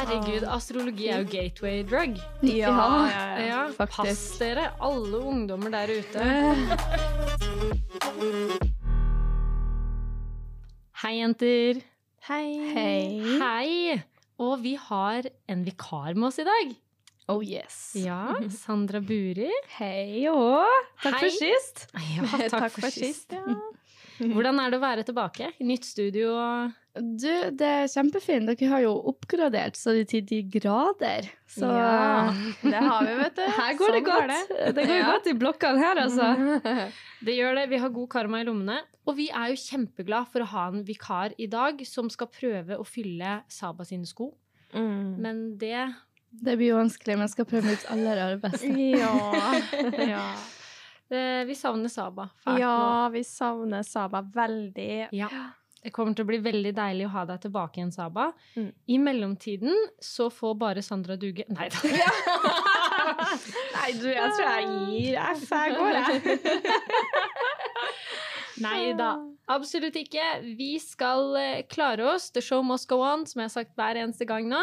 Herregud, astrologi er jo gateway drug. Ja, Ja, ja, faktisk. Pass dere, alle ungdommer der ute. Hei, jenter. Hei. Hei. Hei. Og vi har en vikar med oss i dag. Oh yes. Ja, Sandra Buri. Hei òg. Takk Hei. for sist. Ja, takk, for sist. Ja. Hvordan er det å være tilbake? Nytt studio og Du, det er kjempefint. Dere har jo oppgradert så det til de grader. Så Ja, Det har vi, vet du. her går det Sånn godt. går Det. går Ja. godt i blokkene her, altså. Det gjør det. Vi har god karma i lommene. Og vi er jo kjempeglad for å ha en vikar i dag som skal prøve å fylle Saba sine sko. Mm. Men det Det blir jo vanskelig, men jeg skal prøve mitt aller, aller beste. Ja. ja. Eh, Vi savner Saba fælt nå. ja, vi savner Saba veldig. Ja. Det kommer til å bli veldig deilig å ha deg tilbake igjen, Saba. Mm. I mellomtiden så får bare Sandra duge Nei da. Nei, du, jeg tror jeg gir F. Jeg går, jeg. Nei da. Absolutt ikke. Vi skal eh, klare oss. The show must go on, som jeg har sagt hver eneste gang nå.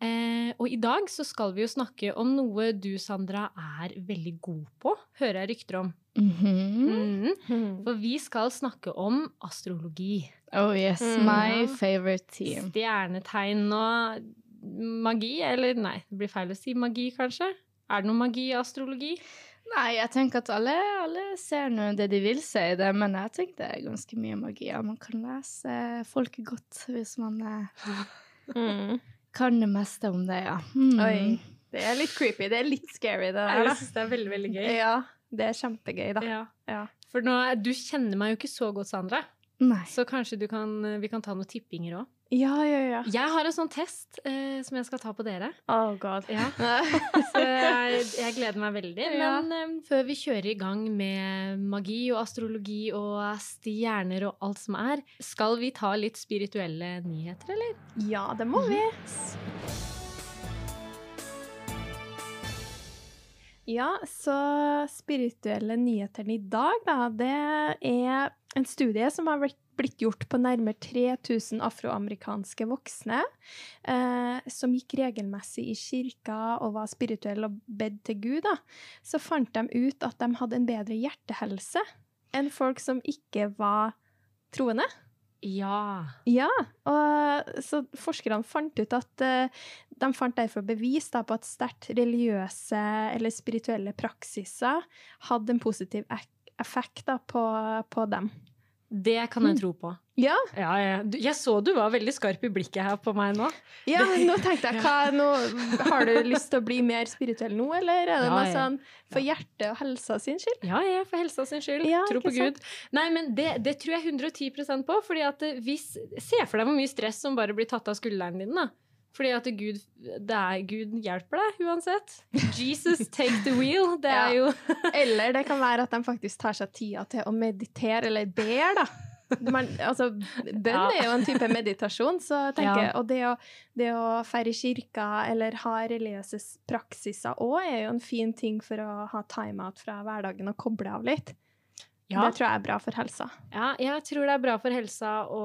Eh, og i dag så skal vi jo snakke om noe du, Sandra, er veldig god på, hører jeg rykter om. Mhm. Mhm. For vi skal snakke om astrologi. Oh yes, Mm. my favorite team. Stjernetegn og magi, eller nei, det blir feil å si magi, kanskje? Er det noe magi i astrologi? Nei, jeg tenker at alle, alle ser nå det de vil se i det, men jeg tenker det er ganske mye magi. Og man kan lese folket godt hvis man Mm. Kan det meste om det, ja. Mm. Oi. Det er litt creepy. Det er litt scary, det der. Jeg syns det er veldig, veldig gøy. Ja, det er kjempegøy, da. Ja. Ja. For nå, du kjenner meg jo ikke så godt, Sandra, Nei. så kanskje du kan, vi kan ta noen tippinger òg. Ja, ja, ja. Jeg har en sånn test eh, som jeg skal ta på dere. Oh god. Ja. Så jeg, jeg gleder meg veldig. Ja. Men eh, før vi kjører i gang med magi og astrologi og stjerner og alt som er, skal vi ta litt spirituelle nyheter, eller? Ja, det må vi. Ja, så spirituelle nyhetene i dag, da, det er en studie som har blitt blitt gjort på nærmere 3000 afroamerikanske voksne eh, som gikk regelmessig i kirka og var spirituelle og bedt til Gud. Da. Så fant de ut at de hadde en bedre hjertehelse enn folk som ikke var troende. Ja. Ja, og så forskerne fant ut at eh, de fant derfor bevis da, på at sterkt religiøse eller spirituelle praksiser hadde en positiv effekt da, på, på dem. Det kan jeg tro på. Ja, Ja, ja. Jeg så du var veldig skarp i blikket her på meg nå. ja nå tenkte jeg hva, nå, Har du lyst til å bli mer spirituell nå, eller er det noe sånn for hjertet og helsa sin skyld? Ja, ja, for helsa sin skyld. Tro på Gud. Nei, men det, det tror jeg 110% på. fordi at hvis, Se for deg hvor mye stress som bare blir tatt av skulderen din. da. Fordi at Gud, det er, Gud hjelper deg uansett. Jesus take the wheel. Det er jo Eller det kan være at de faktisk tar seg tida til å meditere, eller ber, da. Man, altså, bønn er jo en type meditasjon, så jeg tenker, Ja. og det å, det å feire i kirka eller ha religiøse praksiser òg er jo en fin ting for å ha time-out fra hverdagen og koble av litt. ja, Det tror jeg er bra for helsa. ja, jeg tror det er bra for helsa å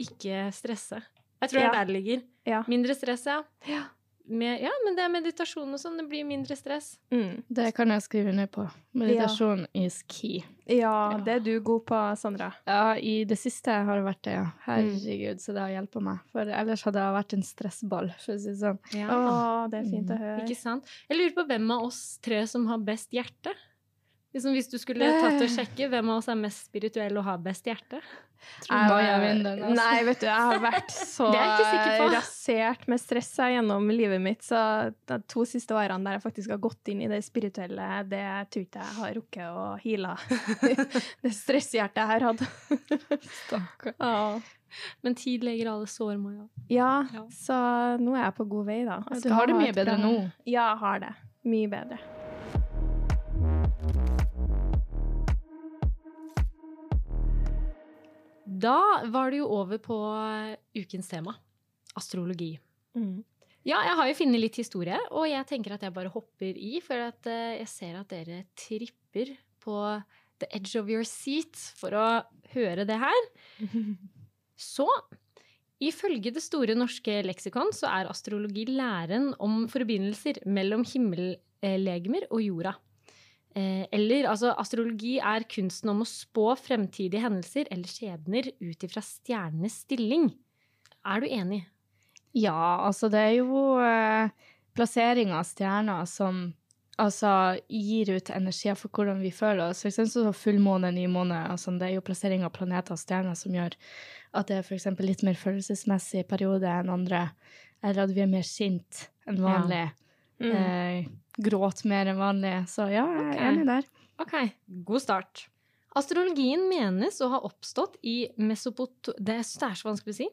ikke stresse. Jeg tror det er der det ligger. Ja. Mindre stress, ja. Ja. Med, ja, men det er meditasjon og sånn. Det blir mindre stress. Mm. Det kan jeg skrive ned på. Meditasjon is key. ja, Ja. det er du god på, Sandra. Ja, i det siste har det vært det, ja. Herregud, så det har hjulpet meg. For ellers hadde jeg vært en stressball, for å si det sånn. Ja. Å, det er fint å høre. Mm. Ikke sant? Jeg lurer på hvem av oss tre som har best hjerte. Liksom hvis du skulle tatt og sjekke hvem av oss er mest spirituell og har best hjerte. Tror jeg vinner den, altså. Nei, vet du, jeg har vært så er jeg rasert med stress gjennom livet mitt, så de to siste årene der jeg faktisk har gått inn i det spirituelle, det tror ikke jeg har rukket å heale det stresshjertet jeg har hatt. Stakkar. Ja. Men tid leger alle sår, Maja. ja, Ja. så nå er jeg på god vei, da. Jeg Du har det mye bedre nå. Ja, jeg har det. Mye bedre. Da var det jo over på ukens tema. Astrologi. Mm. Ja, jeg har jo funnet litt historie, og jeg tenker at jeg bare hopper i, for at eh, jeg ser at dere tripper på the edge of your seat for å høre det her. Så Ifølge Det store norske leksikon så er astrologi læren om forbindelser mellom himmellegemer og jorda. Eh, eller altså, astrologi er kunsten om å spå fremtidige hendelser eller skjebner ut ifra stjernenes stilling. Er du enig? Ja, altså det er jo eh, plassering av stjerner som altså gir ut energier for hvordan vi føler oss. For eksempel så fullmåne, nymåne, altså det er jo plassering av planeter og stjerner som gjør at det er eksempel litt mer følelsesmessig periode enn andre, eller at vi er mer sint enn vanlig. Mm. Eh, gråt mer enn vanlig. Så ja, jeg er okay. enig der. Ok, god start. Astrologien menes å ha oppstått i Mesopot... Det er så vanskelig å si.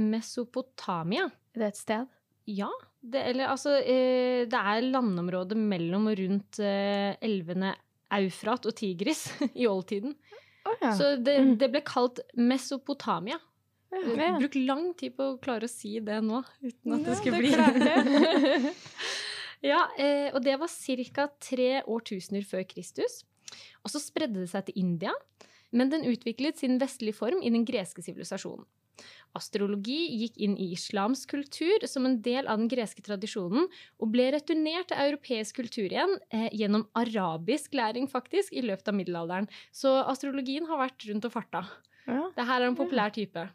Mesopotamia. Er det et sted? Ja, det, eller altså eh, Det er landområdet mellom og rundt eh, elvene Eufrat og Tigris i oldtiden. Oh, ja. Så det, Mm. det ble kalt Mesopotamia. Ja. Bruk lang tid på å klare å si det nå, uten at Ja, det skulle bli klarte Ja, eh, og det var ca. tre årtusener før Kristus. Og så spredde det seg til India, men den utviklet sin vestlige form i den greske sivilisasjonen. Astrologi gikk inn i islamsk kultur som en del av den greske tradisjonen, og ble returnert til europeisk kultur igjen eh, gjennom arabisk læring, faktisk, i løpet av middelalderen. Så astrologien har vært rundt og farta. Ja. Det her er en populær type.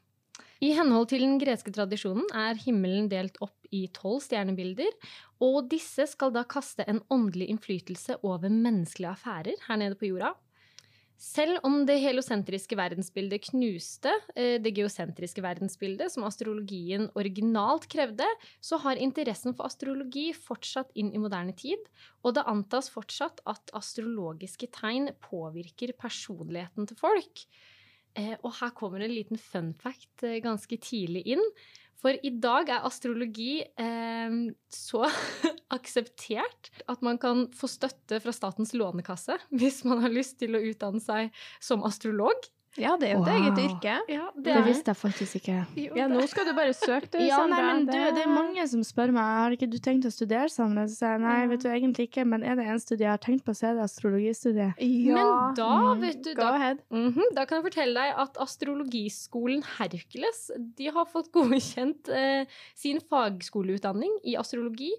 I henhold til den greske tradisjonen er himmelen delt opp i tolv stjernebilder, og disse skal da kaste en åndelig innflytelse over menneskelige affærer her nede på jorda. Selv om det heliosentriske verdensbildet knuste eh, det geosentriske verdensbildet, som astrologien originalt krevde, så har interessen for astrologi fortsatt inn i moderne tid, og det antas fortsatt at astrologiske tegn påvirker personligheten til folk. Eh, og her kommer en liten fun fact eh, ganske tidlig inn. For i dag er astrologi eh, så akseptert at man kan få støtte fra Statens lånekasse hvis man har lyst til å utdanne seg som astrolog. Ja, det er jo et eget yrke. Ja, Det visste jeg faktisk ikke. Ja, nå skal du bare søke, du, Ja, nei, men du, det er mange som spør meg har ikke du tenkt å studere sammen. Så sier jeg nei, vet du egentlig ikke, men er det en studie jeg har tenkt på, så er det astrologistudiet. Ja. Men da, Mm. vet du, da, mm -hmm, da kan jeg fortelle deg at astrologiskolen Hercules de har fått godkjent eh, sin fagskoleutdanning i astrologi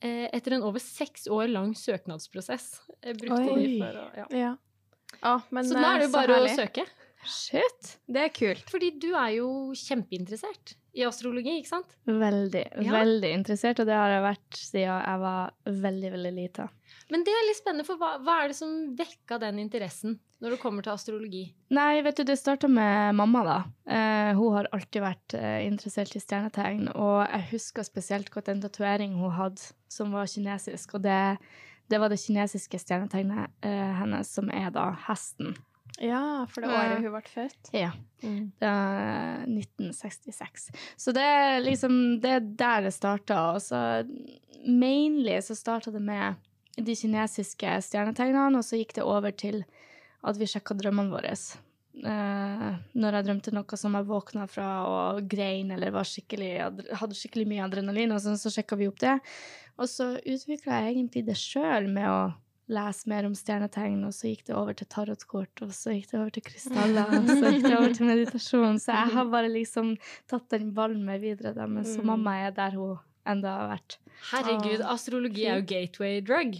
eh, etter en over seks år lang søknadsprosess. Eh, brukt Oi. for å, ja. Ja. Ah, men, Så nå er det eh, jo bare å søke. Shit! Det er kult. Fordi du er jo kjempeinteressert i astrologi, ikke sant? Veldig, Ja. veldig interessert, og det har jeg vært siden jeg var veldig, veldig lita. Men det er litt spennende, for hva, hva er det som vekka den interessen når det kommer til astrologi? Nei, vet du, det starta med mamma, da. Eh, hun har alltid vært eh, interessert i stjernetegn, og jeg husker spesielt godt en tatovering hun hadde som var kinesisk, og det, det var det kinesiske stjernetegnet eh, hennes, som er da hesten. Ja, for det året hun ble født. Ja. Mm. Det er 1966. Så det er liksom Det er der det starta. Og så mainly så starta det med de kinesiske stjernetegnene, og så gikk det over til at vi sjekka drømmene våre. Eh, når jeg drømte noe som jeg våkna fra og grein eller var skikkelig, hadde skikkelig mye adrenalin, og sånn, så sjekka vi opp det. Og så utvikla jeg egentlig det sjøl med å lese mer om stjernetegn, og så gikk det over til tarotkort, og så gikk det over til krystaller, og så gikk det over til meditasjon. Så jeg har bare liksom tatt den ballen med videre, da, mens Mm. mamma er der hun enda har vært. Herregud, astrologi er jo gateway drug.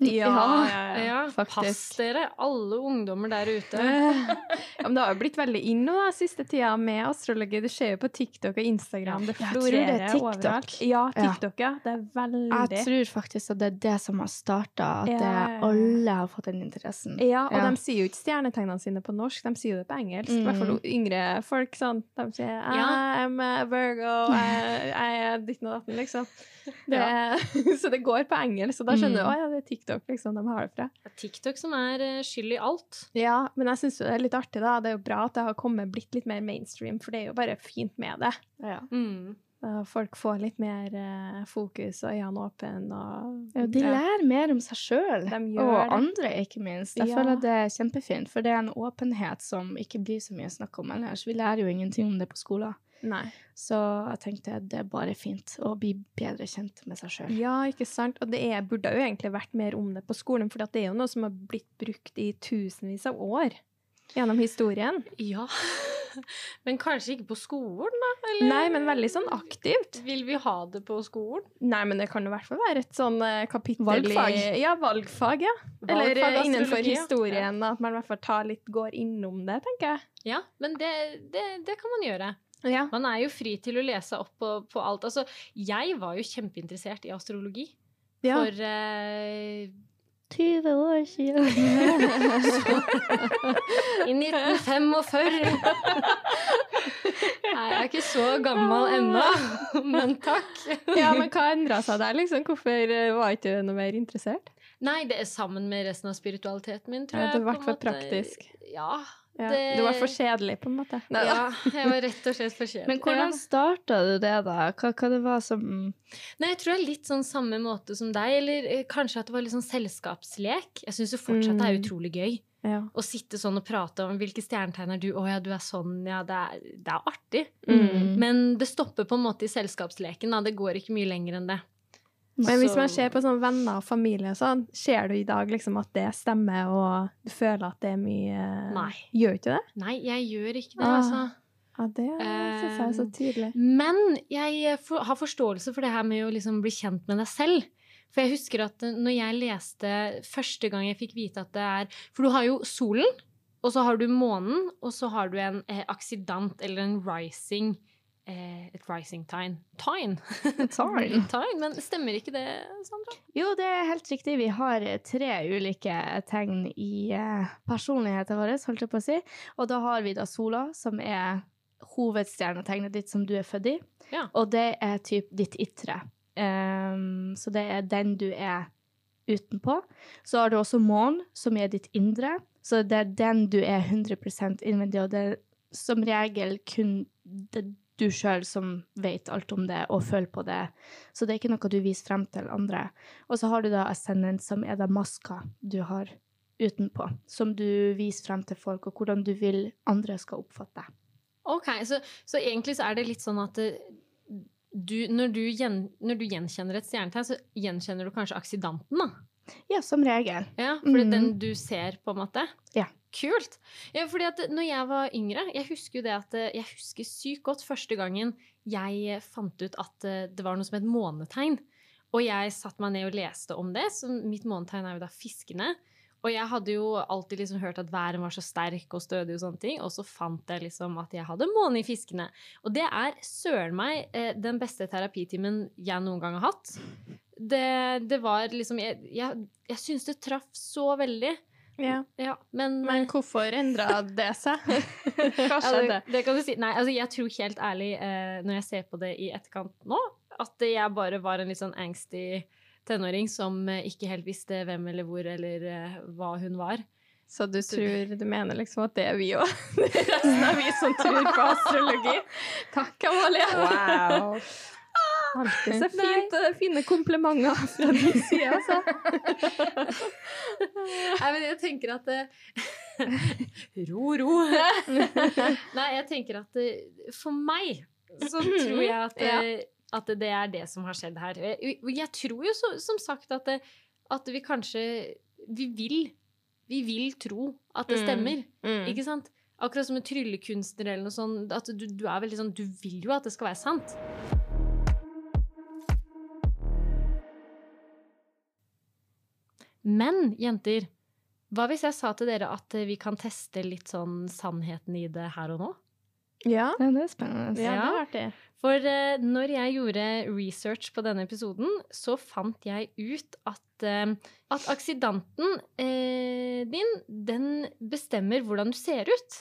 Ja, Ja, ja, ja. Ja, faktisk. Pass dere, alle ungdommer der ute. ja, men det har jo blitt veldig inn nå da, siste tida med astrologi. Det skjer jo på TikTok og Instagram. Det florerer det TikTok. overalt. Ja, TikTok, ja. Det er veldig Jeg tror faktisk at det er det som har starta, at Ja, det alle har fått den interessen. Ja, og Ja. de sier jo ikke stjernetegnene sine på norsk, de sier jo det på engelsk. I Mm. hvert fall yngre folk. sånn. De sier Ja. I'm a Virgo, jeg er ditten og datten, liksom. Det, så det går på engelsk, og da skjønner du Mm. at ja, det er TikTok liksom, de har det fra. Det er TikTok som er eh, skyld i alt. Ja, men jeg syns det er litt artig, da. Det er jo bra at det har kommet blitt litt mer mainstream, for det er jo bare fint med det. Ja. Mm. Da Folk får litt mer eh, fokus og øynene åpne og Ja, de lærer mer om seg sjøl, og andre, ikke minst. Jeg Ja. føler at det er kjempefint, for det er en åpenhet som ikke blir så mye snakk om ellers. Vi lærer jo ingenting om det på skolen. Nei. Så jeg tenkte det er bare fint å bli bedre kjent med seg sjøl. Ja, ikke sant? Og det er, burde jo egentlig vært mer om det på skolen, for det er jo noe som har blitt brukt i tusenvis av år gjennom historien. Ja. Men kanskje ikke på skolen, da? Eller Nei, men veldig sånn aktivt. vil vi ha det på skolen? Nei, men det kan jo i hvert fall være et sånn eh, kapittel Valgfag. i Ja, valgfag, ja. Eller Valgfag Eller innenfor historien, ja. at man i hvert fall tar litt, går innom det, tenker jeg. Ja, men det, det, det kan man gjøre. Ja. Man er jo fri til å lese opp på, på alt. Altså, jeg var jo kjempeinteressert i astrologi. ja. For uh, 20 år siden. I 1945. Nei, jeg er ikke så gammel ennå, men takk. ja, men hva endra seg der, liksom? Hvorfor eh, var ikke du noe mer interessert? Nei, det er sammen med resten av spiritualiteten min, tror Ja, det ble på en for måte. praktisk. Ja. Ja. Det- Du var for kjedelig, på en måte. Nei, ja. Jeg var rett og slett for kjedelig. Men hvordan starta du det, da? Hva, hva det var som Nei, jeg tror det er litt sånn samme måte som deg, eller eh, kanskje at det var litt sånn selskapslek. Jeg syns jo fortsatt det er Mm. utrolig gøy Ja. å sitte sånn og prate om hvilke stjernetegn er du, å ja, du er sånn, ja, det er, det er artig. Mm. Men det stopper på en måte i selskapsleken, da. Det går ikke mye lenger enn det. Men hvis man ser på sånn venner og familie og sånn, ser du i dag liksom at det stemmer, og du føler at det er mye Nei. Gjør ikke det? Nei, jeg gjør ikke det, Ah. altså. Ja, det syns jeg er så Um, tydelig. Men jeg for, har forståelse for det her med å liksom bli kjent med deg selv. For jeg husker at eh, når jeg leste første gang jeg fikk vite at det er For du har jo solen, og så har du månen, og så har du en eh, aksidant eller en rising eh, Et rising tegn. Tegn! tine. tine! Men stemmer ikke det, Sandra? Jo, det er helt riktig. Vi har eh, tre ulike tegn i eh, personligheten vår, holdt jeg på å si. Og da har vi da sola, som er hovedstjernetegnet ditt som du er født i. Ja. Og det er typ ditt ytre. Um, så det er den du er utenpå. Så har du også månen, som er ditt indre. Så det er den du er 100 innvendig, og det er som regel kun det du sjøl som vet alt om det og føler på det. Så det er ikke noe du viser frem til andre. Og så har du da ascendant, som er den maska du har utenpå, som du viser frem til folk, og hvordan du vil andre skal oppfatte deg. Ok, så, så egentlig så er det litt sånn at du, når, du gjen, når du gjenkjenner et stjernetegn, så gjenkjenner du kanskje aksidanten, da? Ja, som regel. Ja, For mm. den du ser, på en måte? Ja. Kult! Ja, fordi at når jeg var yngre, jeg husker jo det at eh, jeg husker sykt godt første gangen jeg fant ut at eh, det var noe som het månetegn. Og jeg satte meg ned og leste om det, så mitt månetegn er jo da fiskene. Og jeg hadde jo alltid liksom hørt at væren var så sterk og stødig og sånne ting, og så fant jeg liksom at jeg hadde måne i fiskene. Og det er søren meg eh, den beste terapitimen jeg noen gang har hatt. Det, det var liksom Jeg, jeg, jeg syns det traff så veldig. Ja. Ja, men, Men hvorfor endra det seg? Hva Ja, skjedde? det, det kan du si. Nei, altså jeg tror helt ærlig, eh, når jeg ser på det i etterkant nå, at jeg bare var en litt sånn angsty tenåring som eh, ikke helt visste hvem eller hvor eller eh, hva hun var. Så du tror du mener liksom at det er vi òg? Resten av vi som tror på astrologi. Takk, Amalie. Wow. Alltid så fint, fine komplimenter fra din side, altså. Nei, men jeg tenker at det, Ro, ro. Nei, jeg tenker at det, for meg så tror jeg at, det, at det er det som har skjedd her. Jeg, tror jo så, som sagt at, det, at vi kanskje Vi vil. Vi vil tro at det Mm. stemmer. Mm. Ikke sant? Akkurat som en tryllekunstner eller noe sånt. At du, du er veldig sånn Du vil jo at det skal være sant. Men jenter, hva hvis jeg sa til dere at eh, vi kan teste litt sånn sannheten i det her og nå? Ja, Ja, det er spennende. ja, det er artig. For uh, når jeg gjorde research på denne episoden, så fant jeg ut at, uh, at aksidanten uh, din, den bestemmer hvordan du ser ut.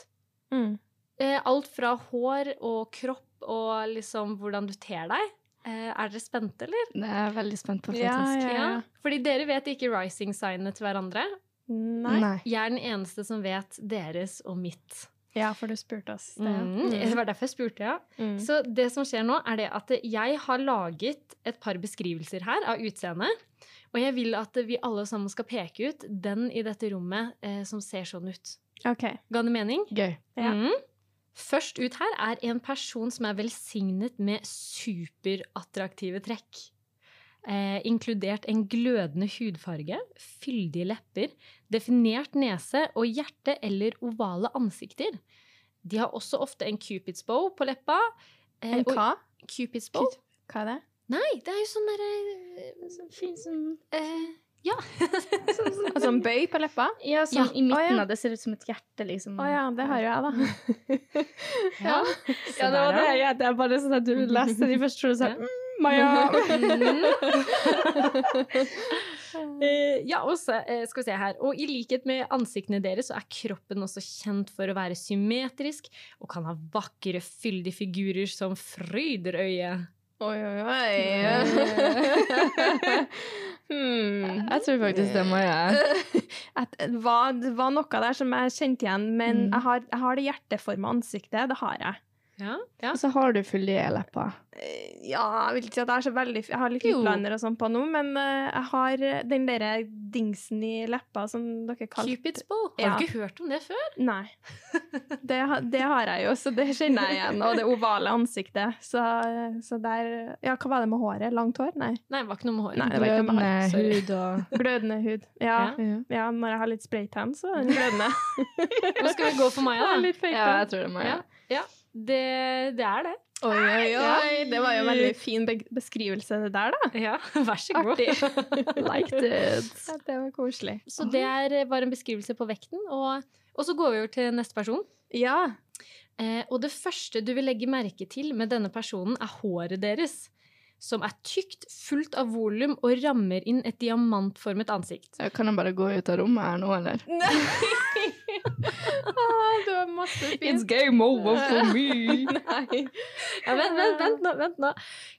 Mm. Eh, alt fra hår og kropp og liksom hvordan du ter deg. Eh, er dere spente, eller? Det er veldig spent på, Ja, faktisk. ja, ja. Fordi dere vet ikke rising-signene til hverandre. Nei. Jeg er den eneste som vet deres og mitt. Ja, for du spurte oss det. Mm. Det var derfor jeg spurte, ja. Mm. Så det som skjer nå, er det at jeg har laget et par beskrivelser her av utseendet. Og jeg vil at vi alle sammen skal peke ut den i dette rommet eh, som ser sånn ut. OK. Ga det mening? Gøy. Ja. Mm. Først ut her er en person som er velsignet med superattraktive trekk. Eh, inkludert en glødende hudfarge, fyldige lepper, definert nese og hjerte- eller ovale ansikter. De har også ofte en Cupid's bow på leppa. Eh, En hva? Cupid's bow? Hva er det? Nei, det er jo sånn derre Så fin sånn eh, Ja. Altså en bøy på leppa? Ja, sånn Ja. i midten oh, ja. av det ser ut som et hjerte, liksom. Å ja, det har jo jeg, da. ja. Ja, det var det. Ja, det er bare sånn at du leste de første ordene sa mm, Maja. uh, ja, og så eh, skal vi se her. Og i likhet med ansiktene deres, så er kroppen også kjent for å være symmetrisk og kan ha vakre, fyldige figurer som fryder øyet. Oi, oi, oi. Hmm. Jeg tror faktisk det må jeg. Det, var, var noe der som jeg kjente igjen, men Mm. jeg, har, jeg har det hjerteforma ansiktet. Det har jeg. Ja, ja. Og så har du fyldige lepper. Eh, Ja, jeg vil ikke si at jeg er så veldig Jeg har litt Jo. lipliner og sånn på nå, men eh, jeg har den derre dingsen i leppa som dere kaller Cupid's bow. Har Ja. du ikke hørt om det før? Nei. Det, det har jeg jo, så det kjenner jeg igjen. Og det ovale ansiktet. Så, så der Ja, hva var det med håret? Langt hår? Nei. Nei, det var ikke noe med håret. Nei, Glødende hår. Hud og Glødende hud. Ja. ja. ja, når jeg har litt spraytan, så er den glødende. Nå skal vi gå for Maja, da. ja, jeg tror det er Maja. Ja, det, det er det. Oi, oi, oi. Det var jo en veldig fin beskrivelse, det der, da. Ja, vær så god. Artig. Liked it. Ja, det var koselig. Så det er bare en beskrivelse på vekten. Og, og så går vi over til neste person. Ja. Eh, og det første du vil legge merke til med denne personen, er håret deres. Som er tykt, fullt av volum og rammer inn et diamantformet ansikt. Kan jeg bare gå ut av rommet her nå, eller? Ah, du har masse fint. game over for me! Nei. Ja, vent, vent, vent nå, vent nå.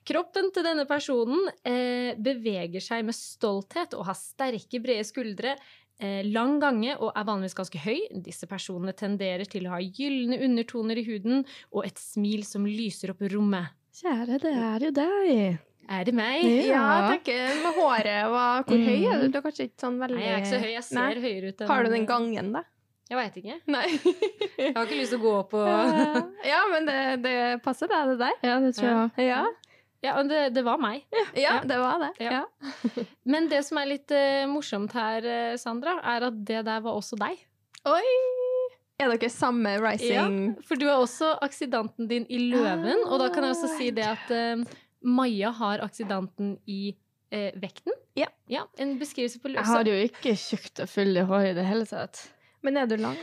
Kroppen til denne personen eh, beveger seg med stolthet og har sterke, brede skuldre, eh, lang gange og er vanligvis ganske høy. Disse personene tenderer til å ha gylne undertoner i huden og et smil som lyser opp rommet. Kjære, det er jo deg. Er det meg? Ja. Ja, tenker med håret og Hvor høy er du? Mm. Du er kanskje ikke sånn veldig Nei, jeg er ikke så høy. Jeg ser Nei. høyere ut enn Har du den gangen, da? Jeg veit ikke. Nei. Jeg har ikke lyst til å gå opp og ja, men det, det passer, det, det der. Ja, det tror jeg. Ja, Ja, men det, det var meg. ja Ja. det var det. Ja. Ja. Men det som er litt uh, morsomt her, eh, Sandra, er at det der var også deg. Oi! Er dere samme rising? Ja, For du har også aksidanten din i løven, og da kan jeg også si det at uh, Maja har aksidanten i uh, vekten. Ja. En beskrivelse på Jeg løsa. har jo ikke tjukt og fyldig hår i det hele tatt. Men er du lang?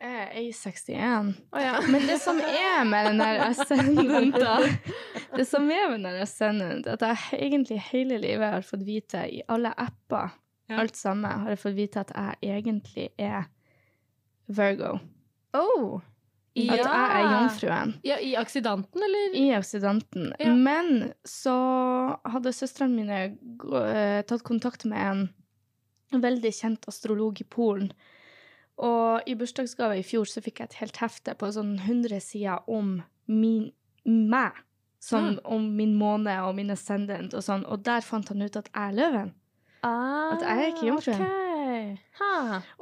Jeg er 61. Oh, ja. Men det som er med den der ascendant, da Det som er med den ascendant, at jeg egentlig hele livet har fått vite i alle apper, Ja. alt samme, har jeg fått vite at jeg egentlig er Virgo. Oh. I, At jeg er jomfruen. ja, I aksidanten, eller? I aksidanten. Ja. Men så hadde søstrene mine eh, tatt kontakt med en veldig kjent astrolog i Polen. Og i bursdagsgave i fjor så fikk jeg et helt hefte på sånn 100 sider om min, meg. Sånn om min måne og min ascendant og sånn. Og der fant han ut at jeg er løven. Ah, At jeg er ikke jomfruen. Okay.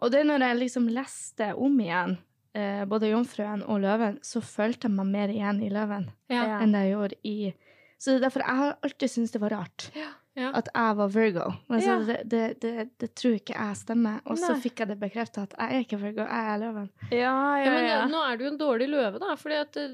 Og det når jeg liksom leste om igjen, eh, både jomfruen og løven, så følte jeg meg mer igjen i løven. Ja. enn jeg gjorde i Så det er derfor jeg har alltid syntes det var rart Ja. At jeg var Virgo. Men så Ja. det, det, det, det tror ikke jeg stemmer. Og så fikk jeg det bekrefta at jeg er ikke Virgo, jeg er løven. Ja, Ja, ja, men ja. nå er du jo en dårlig løve, da, fordi det,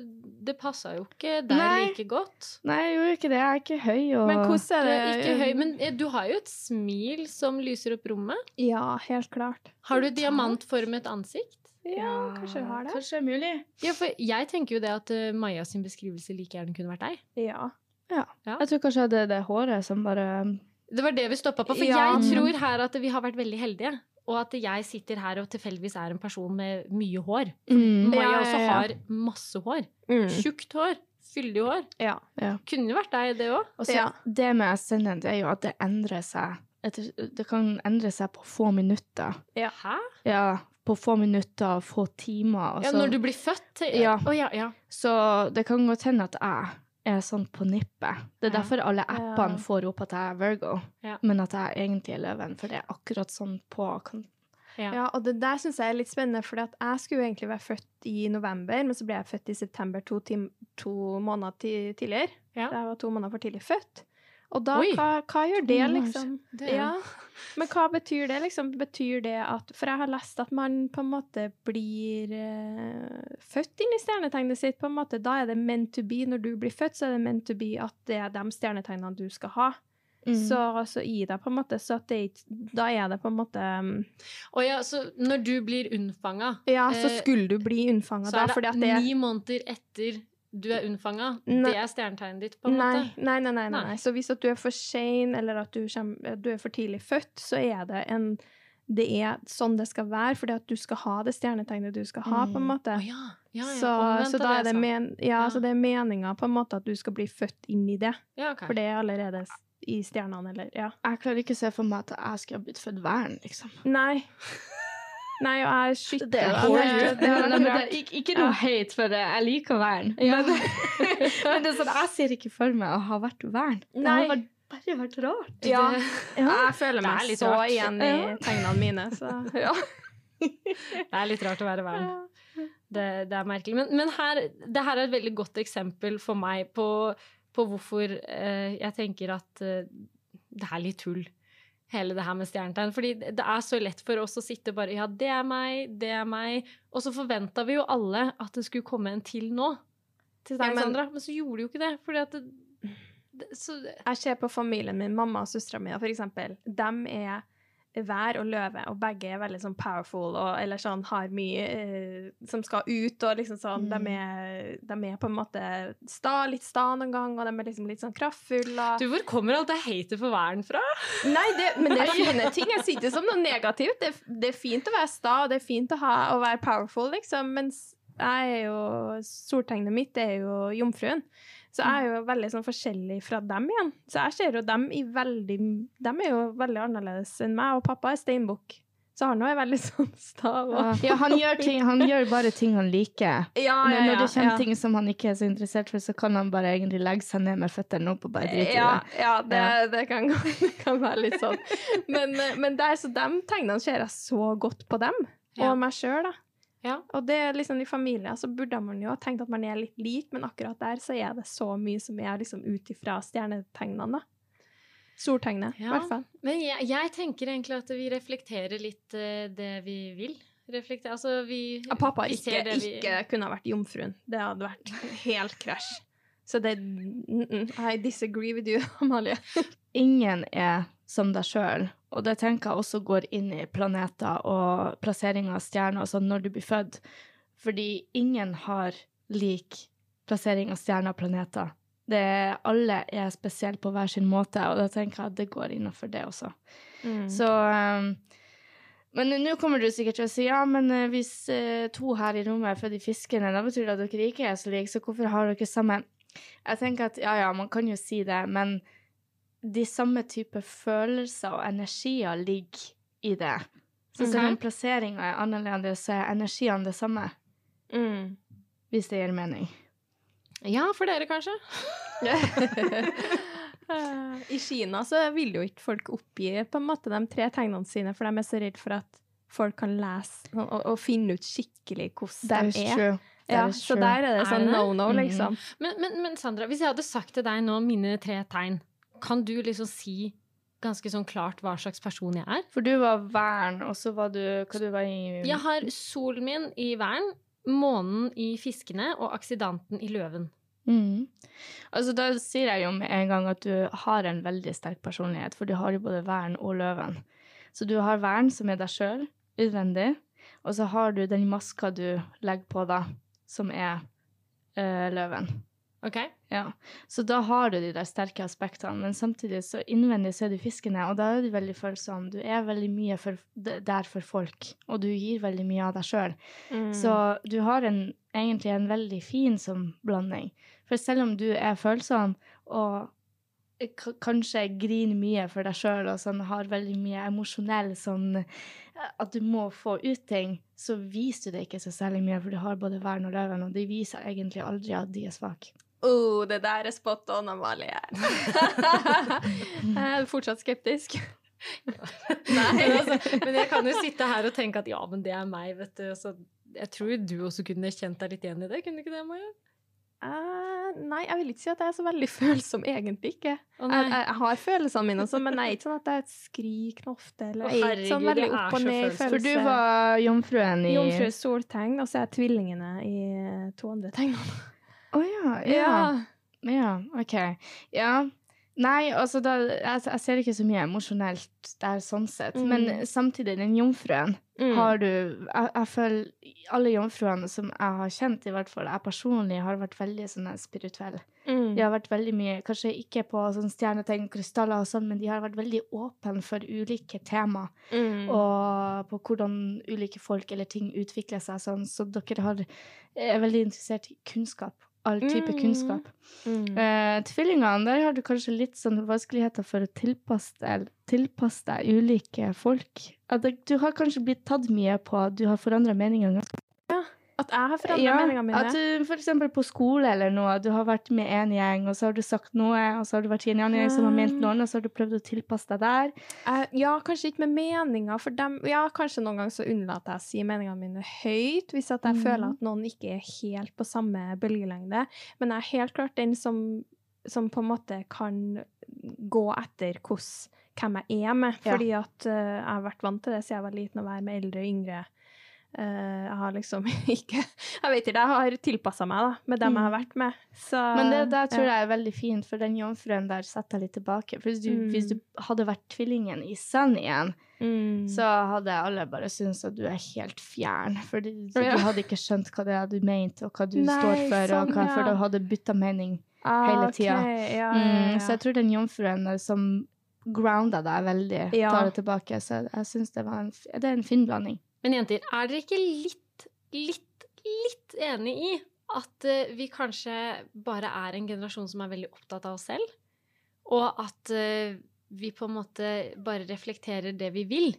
det passa jo ikke der Nei. like godt. Nei, jeg gjorde ikke det. Jeg er ikke høy. Og... Men hvordan Du er det er ikke høy, men eh, du har jo et smil som lyser opp rommet. Ja, helt klart. Har du diamantformet ansikt? Ja, kanskje du har det. Kanskje det er mulig. Ja, for jeg tenker jo det at eh, Maja sin beskrivelse like gjerne kunne vært deg. Ja. Ja. Jeg tror kanskje det er det håret som bare Det var det vi stoppa på. For Ja. jeg tror her at vi har vært veldig heldige. Og at jeg sitter her og tilfeldigvis er en person med mye hår. mm. Maja Ja, ja, også har masse hår. Mm. Tjukt hår. Fyldig hår. Ja. Kunne jo vært deg, det òg. Og så Ja. det med ascendant er jo at det endrer seg. Det kan endre seg på få minutter. Ja. Hæ? Ja, på få minutter og få timer. og Ja, så- når du blir født? Ja. Oh, ja, ja. Så det kan godt hende at jeg er sånn på nippet. Det er Ja. derfor alle appene Ja. får opp at jeg er Virgo, Ja. men at jeg egentlig er løven. For det er akkurat sånn på kan... ja. Ja, og det der syns jeg er litt spennende, for jeg skulle egentlig være født i november, men så ble jeg født i september to, to måneder tidligere. Ja. Jeg var to måneder for tidlig født. Og da, hva, hva gjør det, liksom? Det Ja. Men hva betyr det, liksom? Betyr det at For jeg har lest at man på en måte blir eh, født inn i stjernetegnet sitt, på en måte. Da er det meant to be. Når du blir født, så er det meant to be at det er de stjernetegnene du skal ha. Mm. Så, så i deg, på en måte. Så det, da er det på en måte um, Å ja, så når du blir unnfanga, Ja, så Eh, skulle du bli unnfanga så da, er det, det ni måneder etter du er unnfanga. Det er stjernetegnet ditt, på en Nei, måte. nei, nei, nei, nei. Nei. Så hvis at du er for sein, eller at du, kommer, du er for tidlig født, så er det en Det er sånn det skal være, fordi at du skal ha det stjernetegnet du skal ha, på en Mm. måte. Ja. Ja, ja. så, så da er det, men, ja, så det er meninga på en måte at du skal bli født inn i det, Ja, ok. for det er allerede i stjernene, eller Ja. Jeg klarer ikke å se for meg at jeg skulle ha blitt født vern, liksom. Nei. Nei, og jeg skyter Det er er ikke, ikke noe hate, for det. jeg liker vern. Ja. Men, men det er sånn, jeg ser ikke for meg å ha vært vern. Det Nei. har vært, bare vært rart. Ja. Det, Jeg føler er meg litt så rart. igjen i Ja. tegnene mine, så ja. det er litt rart å være vern. Det, det er merkelig. Men, men her, det her er et veldig godt eksempel for meg på, på hvorfor eh, jeg tenker at eh, det er litt tull, hele det her med stjernetegn. Fordi det er så lett for oss å sitte bare Ja, det er meg, det er meg. Og så forventa vi jo alle at det skulle komme en til nå. Til deg, Ja, men- Sandra. Men så gjorde det jo ikke det. Fordi at det, det, så, Jeg ser på familien min, mamma og søstera mi, for eksempel. De er vær og løve, og begge er veldig sånn powerful, og, eller sånn har mye eh, som skal ut, og liksom sånn Mm. de, er, de er på en måte sta, litt sta noen gang, og de er liksom litt sånn kraftfulle. du, hvor kommer alt det hatet for væren fra? Nei, det, men det er fine ting. Jeg sier det som noe negativt. Det, det er fint å være sta, og det er fint å, ha, å være powerful, liksom. Mens jeg er jo Soltegnet mitt er jo jomfruen. Så jeg er jo veldig sånn forskjellig fra dem igjen. Så jeg ser jo dem i veldig De er jo veldig annerledes enn meg, og pappa er steinbukk. Så han òg er veldig sånn sta. Ja, han gjør, ting, han gjør bare ting han liker. Ja, Men når det kommer ja. ting som han ikke er så interessert for, så kan han bare egentlig legge seg ned med føttene opp og bare drite i det. ja, det, Ja. det, kan, det kan være litt sånn. Men, eh, men der, så de tegnene ser jeg så godt på dem, Ja. og meg sjøl, da. Ja. Og det er liksom i familier så burde man jo ha tenkt at man er litt lik, men akkurat der så er det så mye som er liksom ut ifra stjernetegnene. Soltegnet, i Ja. hvert fall. Men jeg, jeg tenker egentlig at vi reflekterer litt uh, det vi vil. Reflekter, altså vi, Ja, pappa vi ikke, ser det vi- ikke kunne ha vært jomfruen. Det hadde vært helt krasj. Så det I disagree with you, Amalie. Ingen er som deg sjøl, og det tenker jeg også går inn i planeter og plassering av stjerner og sånn når du blir født. Fordi ingen har lik plassering av stjerner og planeter. Det, alle er spesielle på hver sin måte, og da tenker jeg at det går innenfor det også. Mm. Så um, Men nå kommer du sikkert til å si ja, men eh, hvis eh, to her i rommet er født i fiskene, da betyr det at dere ikke er så like, så hvorfor har dere samme Jeg tenker at ja, ja, man kan jo si det, men de samme type følelser og energier ligger i det. Så selv om plasseringa er annerledes, så er energiene det samme, Mm. hvis det gir mening. Ja, for dere kanskje? I Kina så vil jo ikke folk oppgi på en måte de tre tegnene sine, for de er så redd for at folk kan lese og, og, finne ut skikkelig hvordan de er. Ja, så der er det sånn det det? no-no, liksom. Mm. Men, men, men Sandra, hvis jeg hadde sagt til deg nå mine tre tegn, kan du liksom si ganske sånn klart hva slags person jeg er? For du var vern, og så var du Hva du var i Jeg har solen min i væren, månen i fiskene og aksidanten i løven. Mm. Altså, da sier jeg jo med en gang at du har en veldig sterk personlighet, for du har jo både væren og løven. Så du har væren, som er deg sjøl, utvendig, og så har du den maska du legger på da, som er eh, løven. Ok? Ja, så da har du de der sterke aspektene, men samtidig så innvendig så er du fiskene, og da er du veldig følsom. Du er veldig mye for, der for folk, og du gir veldig mye av deg sjøl. Mm. Så du har en, egentlig en veldig fin sånn blanding. For selv om du er følsom og kanskje griner mye for deg sjøl og sånn, har veldig mye emosjonell sånn At du må få ut ting, så viser du det ikke så særlig mye, for du har både vern og løven, og de viser egentlig aldri at de er svake. Oh, det der er spot on, Amalie. jeg er fortsatt skeptisk. Nei, altså, men jeg kan jo sitte her og tenke at ja, men det er meg, vet du. Så jeg tror du også kunne kjent deg litt igjen i det, kunne du ikke det, Maja? Uh, nei, jeg vil ikke si at jeg er så veldig følsom, egentlig ikke. Oh, Jeg, jeg, har følelsene mine, og sånn, men jeg er ikke sånn at jeg skriker ofte. Eller oh, jeg er ikke sånn veldig er opp og ned i følelser. følelse. For du var jomfruen i Jomfru soltegn, og så er jeg tvillingene i to andre tegnene. Å ja, ja. Ja, OK. Ja. Nei, altså da, jeg, jeg ser ikke så mye emosjonelt der sånn sett. Mm. Men samtidig, den jomfruen Mm. har du jeg, jeg føler alle jomfruene som jeg har kjent, i hvert fall jeg personlig, har vært veldig sånn spirituelle. Mm. De har vært veldig mye, kanskje ikke på sånn stjernetegn, krystaller og sånn, men de har vært veldig åpne for ulike tema. Mm. Og på hvordan ulike folk eller ting utvikler seg sånn. Så dere har, er veldig interessert i kunnskap. All type Mm. kunnskap. Mm. Eh, tvillingene, der har du kanskje litt sånn vanskeligheter for å tilpasse deg, tilpasse deg ulike folk. At du har kanskje blitt tatt mye på at du har forandra meninger ganske At jeg har forandra ja, meningene mine. At du eksempel på skole eller noe, du har vært med en gjeng, og så har du sagt noe, og så har du vært i en annen gjeng som har ment noe annet, og så har du prøvd å tilpasse deg der. Uh, ja, kanskje ikke med meninger, for dem Ja, kanskje noen ganger så unnlater jeg å si meningene mine høyt, hvis at jeg mm. føler at noen ikke er helt på samme bølgelengde. Men jeg er helt klart den som, som på en måte kan gå etter hvordan, hvem jeg er med. Ja. Fordi at uh, jeg har vært vant til det siden jeg var liten, å være med eldre og yngre. Eh, jeg har liksom ikke Jeg vet ikke, jeg har tilpassa meg da, med dem jeg har Mm. vært med. Så, Men det der tror jeg er veldig fint, for den jomfruen der setter jeg litt tilbake. For hvis du, Mm. hvis du hadde vært tvillingen i sand igjen, Mm. så hadde alle bare syntes at du er helt fjern. For de, de hadde ikke skjønt hva det er du mente, og hva du Nei, står for, sånn, og hva, for ja. du hadde bytta mening. Ah, hele tida. Ja, ja, Mm, så jeg tror den jomfruen som grounda deg veldig, tar det tilbake. Så jeg syns det, var en f- det er en fin blanding. Men jenter, er dere ikke litt, litt, litt enig i at eh, vi kanskje bare er en generasjon som er veldig opptatt av oss selv? Og at eh, vi på en måte bare reflekterer det vi vil?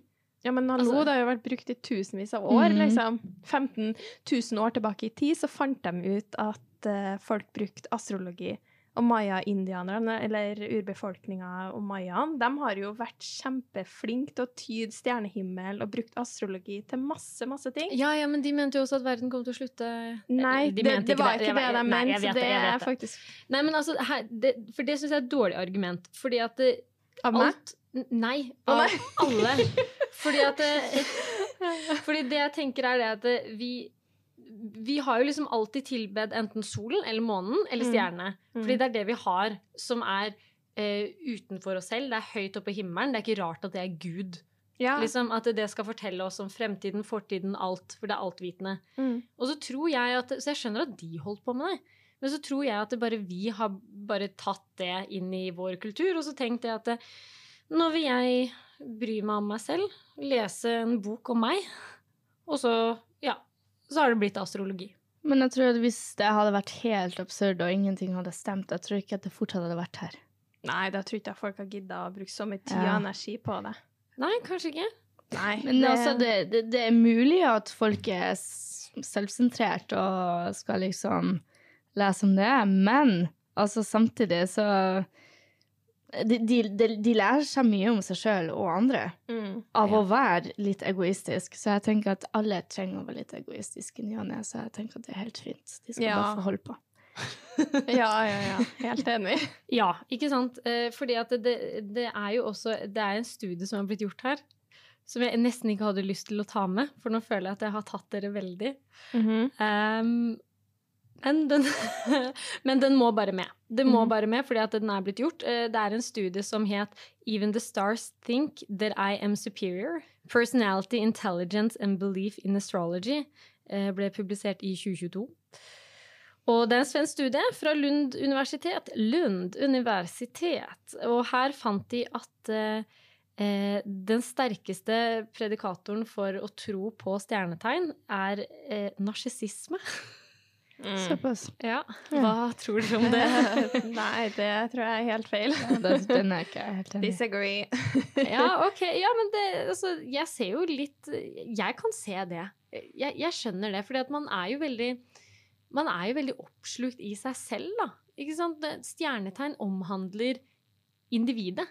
Ja, men hallo, Altså- det har jo vært brukt i tusenvis av år, Mhm. liksom. 15 000 år tilbake i tid så fant de ut at eh, folk brukte astrologi. Og maya-indianerne, eller urbefolkninga og mayaene, de har jo vært kjempeflinke til å tyde stjernehimmel og brukt astrologi til masse, masse ting. Ja, ja, men de mente jo også at verden kom til å slutte Nei, De det, det var ikke det, det de mente. Det, Det er faktisk Nei, men altså, her, det, for det syns jeg er et dårlig argument. Fordi at det, Av meg? alt N- Nei, av alle. Fordi at det, Fordi det jeg tenker er det at det, vi vi har jo liksom alltid tilbedt enten solen eller månen eller Mm. stjernene. Mm. Fordi det er det vi har som er eh, utenfor oss selv. Det er høyt oppe i himmelen. Det er ikke rart at det er Gud. Ja. Liksom At det skal fortelle oss om fremtiden, fortiden, alt. For det er altvitende. Mm. Og så tror jeg at Så jeg skjønner at de holdt på med det. Men så tror jeg at det bare vi har bare tatt det inn i vår kultur, og så tenkte jeg at det, nå vil jeg bry meg om meg selv, lese en bok om meg, og så, ja, så har det blitt astrologi. Men jeg tror at hvis det hadde vært helt absurd og ingenting hadde stemt, jeg tror ikke at det fortsatt hadde vært her. Nei, da tror ikke jeg folk har gidda å bruke så mye tid Ja. og energi på det. Nei, kanskje ikke. Nei, Men det, altså, det, det, det er mulig at folk er selvsentrert og skal liksom lese om det, men altså samtidig så de, de, de, lærer seg mye om seg sjøl og andre mm. av å være litt egoistisk. Så jeg tenker at alle trenger å være litt egoistiske i ny og ne, så jeg tenker at det er helt fint. De skal Ja. bare få holde på. Ja, ja, ja. Helt enig. Ja, ikke sant? Eh, fordi at det, det, er jo også Det er en studie som har blitt gjort her, som jeg nesten ikke hadde lyst til å ta med, for nå føler jeg at jeg har tatt dere veldig. Um, men, den, men den må bare med. Det må Mhm. bare med, fordi at den er blitt gjort. Eh, Det er en studie som het Even the stars think that I am superior. Personality, intelligence and belief in astrology. eh, Ble publisert i 2022. Og det er en svensk studie fra Lund universitet. Lund universitet. Og her fant de at eh, eh, den sterkeste predikatoren for å tro på stjernetegn er eh, narsissisme. Mm. Såpass. Ja. Ja. Hva tror dere om det? Nei, det tror jeg er helt feil. Ja, den, er ikke helt enig. Disagree. ja, ok. Ja, men det Altså, jeg ser jo litt Jeg kan se det. Jeg, jeg skjønner det, fordi at man er jo veldig Man er jo veldig oppslukt i seg selv, da. Ikke sant? Stjernetegn omhandler individet.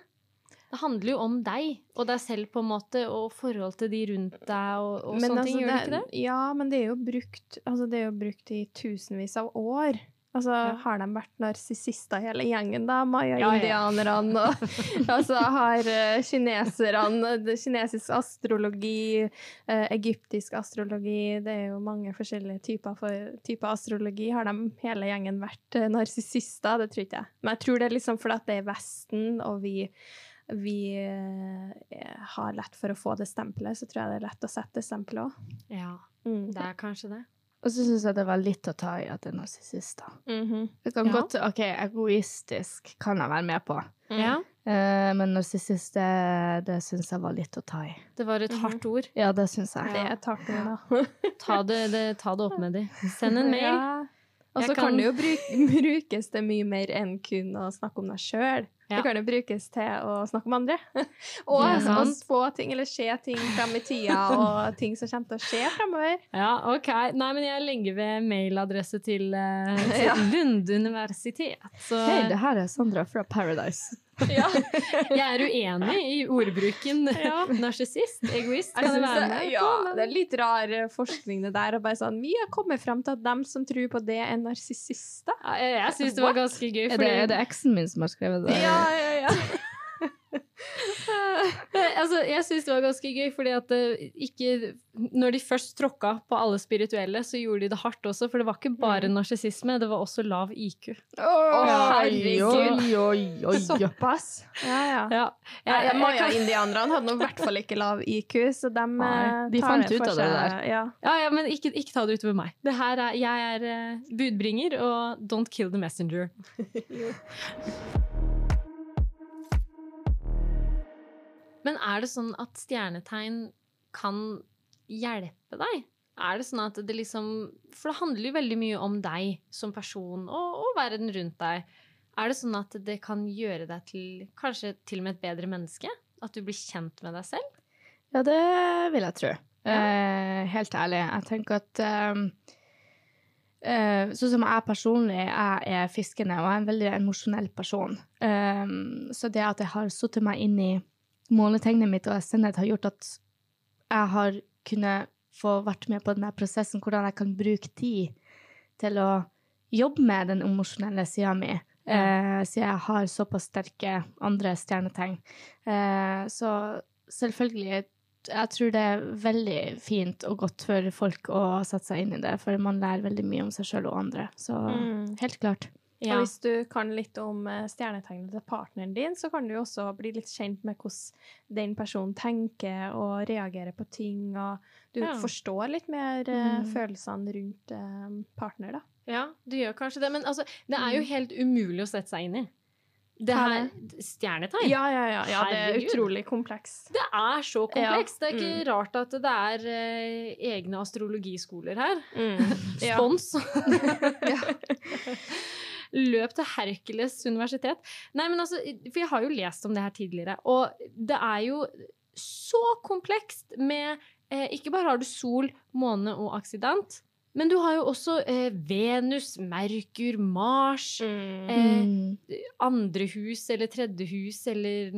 Det handler jo om deg og deg selv, på en måte, og forhold til de rundt deg og, og sånne altså, ting. Gjør det ikke det? Ja, men det er jo brukt Altså, det er jo brukt i tusenvis av år. Altså, Ja. har de vært narsissister hele gjengen, da? Maya-indianerne Ja, og Altså, har uh, kineserne Kinesisk astrologi, uh, egyptisk astrologi Det er jo mange forskjellige typer, for, typer astrologi. Har de hele gjengen vært uh, narsissister? Det tror ikke jeg. Men jeg tror det er liksom fordi at det er Vesten, og vi vi eh, har lett for å få det stempelet, så tror jeg det er lett å sette stempelet òg. Ja, Mm. det er kanskje det. Og så syns jeg det var litt å ta i at det er narsissister. Mhm. Det kan Ja. godt, ok, Egoistisk kan jeg være med på, Ja, Uh, men narsissist, det, det syns jeg var litt å ta i. det var et hardt ord. Ja, det syns jeg. Det er et hardt ord, da. Ta det, det, ta det opp med dem. Send en mail. Ja. Og så kan... kan- det jo bruk, brukes det mye mer enn kun å snakke om deg sjøl. Ja. Det kan jo brukes til å snakke om andre. og Det er å spå ting, eller se ting frem i tida, og ting som kommer til å skje fremover. Ja, ok. Nei, men jeg legger ved mailadresse til, uh, til Ja. Lund universitet. Så Hei, det her er Sandra fra Paradise. Ja. jeg er uenig i ordbruken narsissist, egoist. Kan det være det, med? ja, det er litt rar eh, forskning det der. Og bare sånn, vi har kommet frem til at dem som tror på det, er narsissister. Ja, Jeg, jeg syns det var ganske gøy. Er det, fordi- er det eksen min som har skrevet det? Ja, ja, ja. altså, jeg syns det var ganske gøy, fordi at det ikke Når de først tråkka på alle spirituelle, så gjorde de det hardt også, for det var ikke bare narsissisme, det var også lav IQ. Å, herregud. Oi, oi, oi. Såpass. Ja, ja. Ja, Ja, ja jeg Maya-indianerne hadde nå i hvert fall ikke lav IQ, så de, Nei, eh, de tar fant det ut av det der. Ja. Ja, ja, men ikke, ikke ta det utover meg. Det her er, jeg er eh, budbringer, og don't kill the messenger. men er det sånn at stjernetegn kan hjelpe deg? Er det sånn at det liksom For det handler jo veldig mye om deg som person og, og verden rundt deg. Er det sånn at det kan gjøre deg til kanskje til og med et bedre menneske? At du blir kjent med deg selv? Ja, det vil jeg tro. Eh, helt ærlig. Jeg tenker at ehm, eh, Sånn som jeg personlig, jeg er fiskende, og jeg er en veldig emosjonell person. Ehm, så det at jeg har satt meg inn i månetegnet mitt og ascendant, har gjort at jeg har kunnet få vært med på denne prosessen, hvordan jeg kan bruke tid til å jobbe med den emosjonelle sida mi. Eh, siden jeg har såpass sterke andre stjernetegn. Eh, så selvfølgelig jeg tror det er veldig fint og godt for folk å sette seg inn i det, for man lærer veldig mye om seg sjøl og andre. Så Mm. helt klart. Ja. Og hvis du kan litt om eh, stjernetegnet til partneren din, så kan du jo også bli litt kjent med hvordan den personen tenker og reagerer på ting, og du Ja. forstår litt mer eh, Mm. følelsene rundt eh, partner, da. Ja, du gjør kanskje det, men altså, det er jo helt umulig å sette seg inn i. Det her, er stjernetegn, Ja, ja, ja. ja det er utrolig komplekst. det er så komplekst. Det er ikke Mm. rart at det er eh, egne astrologiskoler her. Ja. Spons. Løp til Hercules universitet. Nei, men altså, for jeg har jo lest om det her tidligere, og det er jo så komplekst med eh, Ikke bare har du sol, måne og aksident, men du har jo også eh, Venus, Merkur, Mars, Mm. eh, Mm. andre hus eller tredje hus eller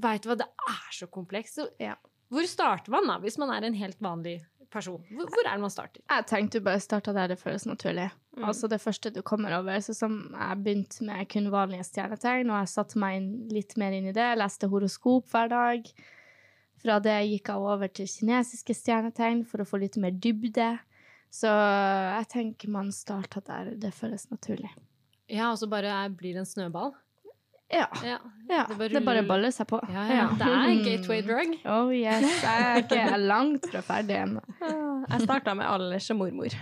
Veit du hva, det er så komplekst. Så, Ja. Hvor starter man da, hvis man er en helt vanlig person? Hvor, hvor er det man starter? Jeg tenkte jo bare starta der det føles naturlig. Mm. Altså det første du kommer over. Så som jeg begynte med kun vanlige stjernetegn, og jeg satte meg inn, litt mer inn i det. Leste horoskop hver dag. Fra det gikk jeg over til kinesiske stjernetegn for å få litt mer dybde. Så jeg tenker man starter der det føles naturlig. Ja, og så bare blir det en snøball? Ja. Ja, ja. Det bare Det bare baller seg på. ja, ja. Det er en gateway drug. Oh yes. Jeg er ikke langt fra ferdig ennå. Ah, Jeg starta med alders og mormor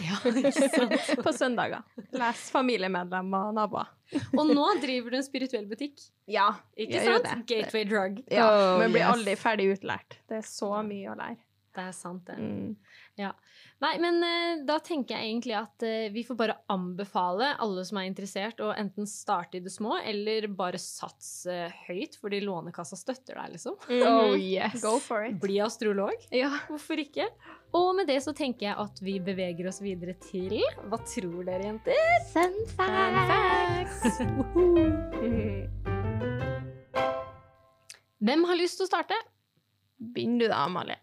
Ja, ikke sant? på søndager. Les familiemedlemmer og naboer. Og nå driver du en spirituell butikk. Ja, Ikke sant? det. Gateway drug. Ja, Oh, men blir yes. aldri ferdig utlært. Det er så mye å lære. Det er sant, det. Mm. Nei, men eh, da tenker jeg egentlig at eh, vi får bare anbefale alle som er interessert, å enten starte i det små, eller bare satse høyt, fordi Lånekassa støtter deg, liksom. Oh Mhm. yes. Go for it. Bli astrolog. Ja. Hvorfor ikke? Og med det så tenker jeg at vi beveger oss videre til Hva tror dere, jenter? Fun facts. Hvem har lyst til å starte? Begynn du da, Amalie.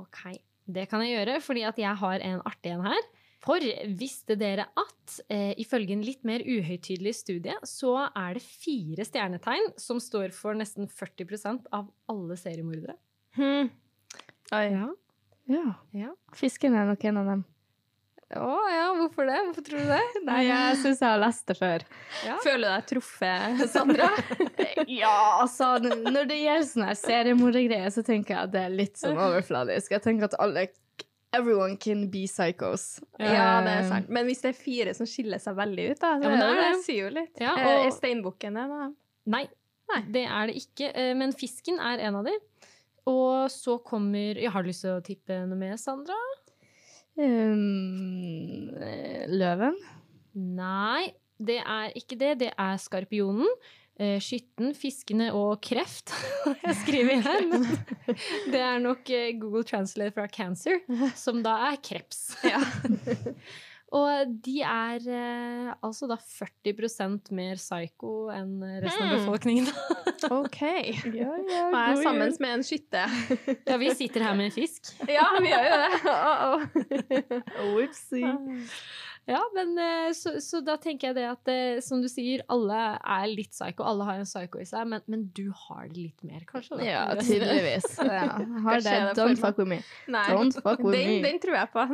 Ok, det kan jeg gjøre, fordi at jeg har en artig en her. For visste dere at eh, ifølge en litt mer uhøytidelig studie, så er det fire stjernetegn som står for nesten 40% av alle seriemordere? Hmm. Oi. Ja. Ja. ja. Fisken er nok en av dem. Å hvorfor det? Hvorfor tror du det? Nei, jeg syns jeg har lest det før. Ja. Føler du deg truffet, Sandra? Ja, altså, når det gjelder sånne seriemordergreier, så tenker jeg at det er litt sånn overfladisk. Jeg tenker at alle Everyone can be psychos. ja, det er Eh, sant. Men hvis det er fire som skiller seg veldig ut, da, så Ja, det er det, det. sier jo litt. Ja, Eh, og- Er steinbukken det, da? Nei, Nei. det er det ikke. eh, Men fisken er en av de. Og så kommer ja, Har du lyst til å tippe noe mer, Sandra? Um, eh, løven? Nei, det er ikke det. Det er skorpionen. eh, Skytten, fiskene og kreft. Jeg skriver her, men det er nok eh, Google Translate fra cancer, som da er kreps. Ja. Og de er eh, altså da 40% mer psycho enn resten av Hmm. befolkningen. OK. Ja, ja, Og er sammen med en skytte. Ja, vi sitter her med en fisk. Ja, vi gjør jo det. Uh oh. Ja, men eh, så, så da tenker jeg det at eh, som du sier, alle er litt psycho. Alle har en psycho i seg, men, men du har det litt mer, kanskje? Da. Ja, tydeligvis. Ja, har det Don't fuck with me. Nei. Don't fuck with Den, me. den tror jeg på.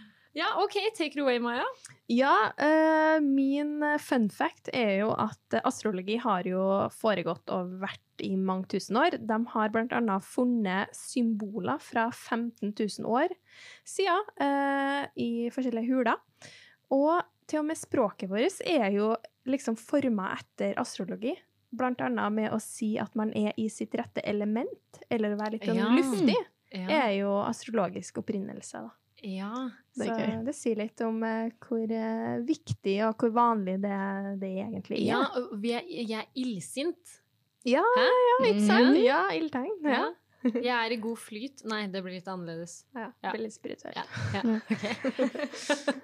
Ja, OK, take it away, Maja. Ja, uh, min fun fact er jo at eh, astrologi har jo foregått og vært i mange tusen år. De har blant annet funnet symboler fra 15 000 år siden uh, i forskjellige huler. Og til og med språket vårt er jo liksom forma etter astrologi. Blant annet med å si at man er i sitt rette element, eller å være litt sånn Ja. luftig, Ja. er jo astrologisk opprinnelse. da. Ja. Det Så det sier litt om uh, hvor uh, viktig og hvor vanlig det, det egentlig er. ja og vi er, jeg er illsint. ja, Hæ? ja, ikke sant? Mhm. Ja, ildtegn. Ja. Ja. Jeg er i god flyt. Nei, det blir litt annerledes. Ja, Ja. Veldig spirituell. Ja, ja. Okay.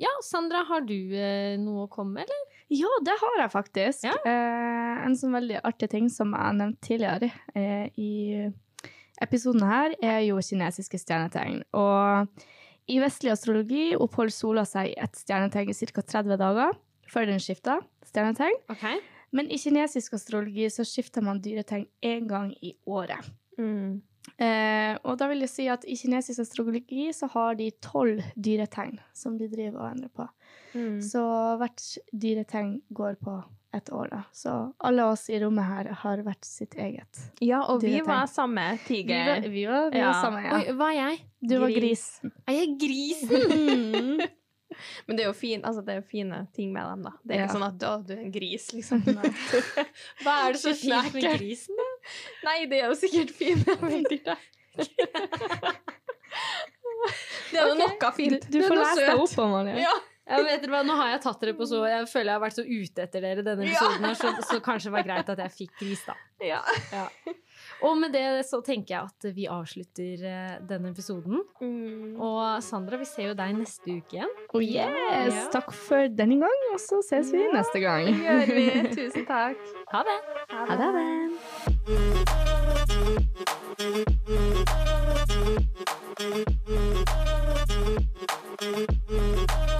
ja, Sandra, har du uh, noe å komme med, eller? Ja, det har jeg faktisk. Ja. Eh, en sånn veldig artig ting som jeg nevnte tidligere eh, i episoden her, er jo kinesiske stjernetegn. Og i vestlig astrologi oppholder sola seg i et stjernetegn i ca. 30 dager før den skifter stjernetegn. Okay. Men i kinesisk astrologi så skifter man dyretegn én gang i året. Mm. Eh, og da vil jeg si at i kinesisk astrologi så har de tolv dyretegn som de driver og endrer på. Mm. Så hvert dyretegn går på et år, da. Så alle oss i rommet her har vært sitt eget. Ja, og vi var samme Vi var, vi var, vi Ja. var samme, ja. Oi, hva er jeg? Du var Gris. Jeg Er jeg grisen? Men det er jo fin, altså, det er fine ting med dem, da. Det er Ja. ikke sånn at å, du er en gris, liksom. Hva er det så fint med grisen? da? Nei, det er jo sikkert fint. Det er jo okay. noe fint. Du, du får lese deg om, opp, Amalie. Ja. Ja, vet dere hva, Nå har jeg tatt dere på så Jeg føler jeg har vært så ute etter dere denne episoden, her, så, så, kanskje det var greit at jeg fikk gris, da. Ja. ja. Og med det så tenker jeg at vi avslutter eh, denne episoden. Mm. Og Sandra, vi ser jo deg neste uke igjen. Oh yes! Ja. Takk for denne gang, og så ses vi neste gang. Det gjør vi. Tusen takk. Ha det. Ha det. Ha det. Ha det.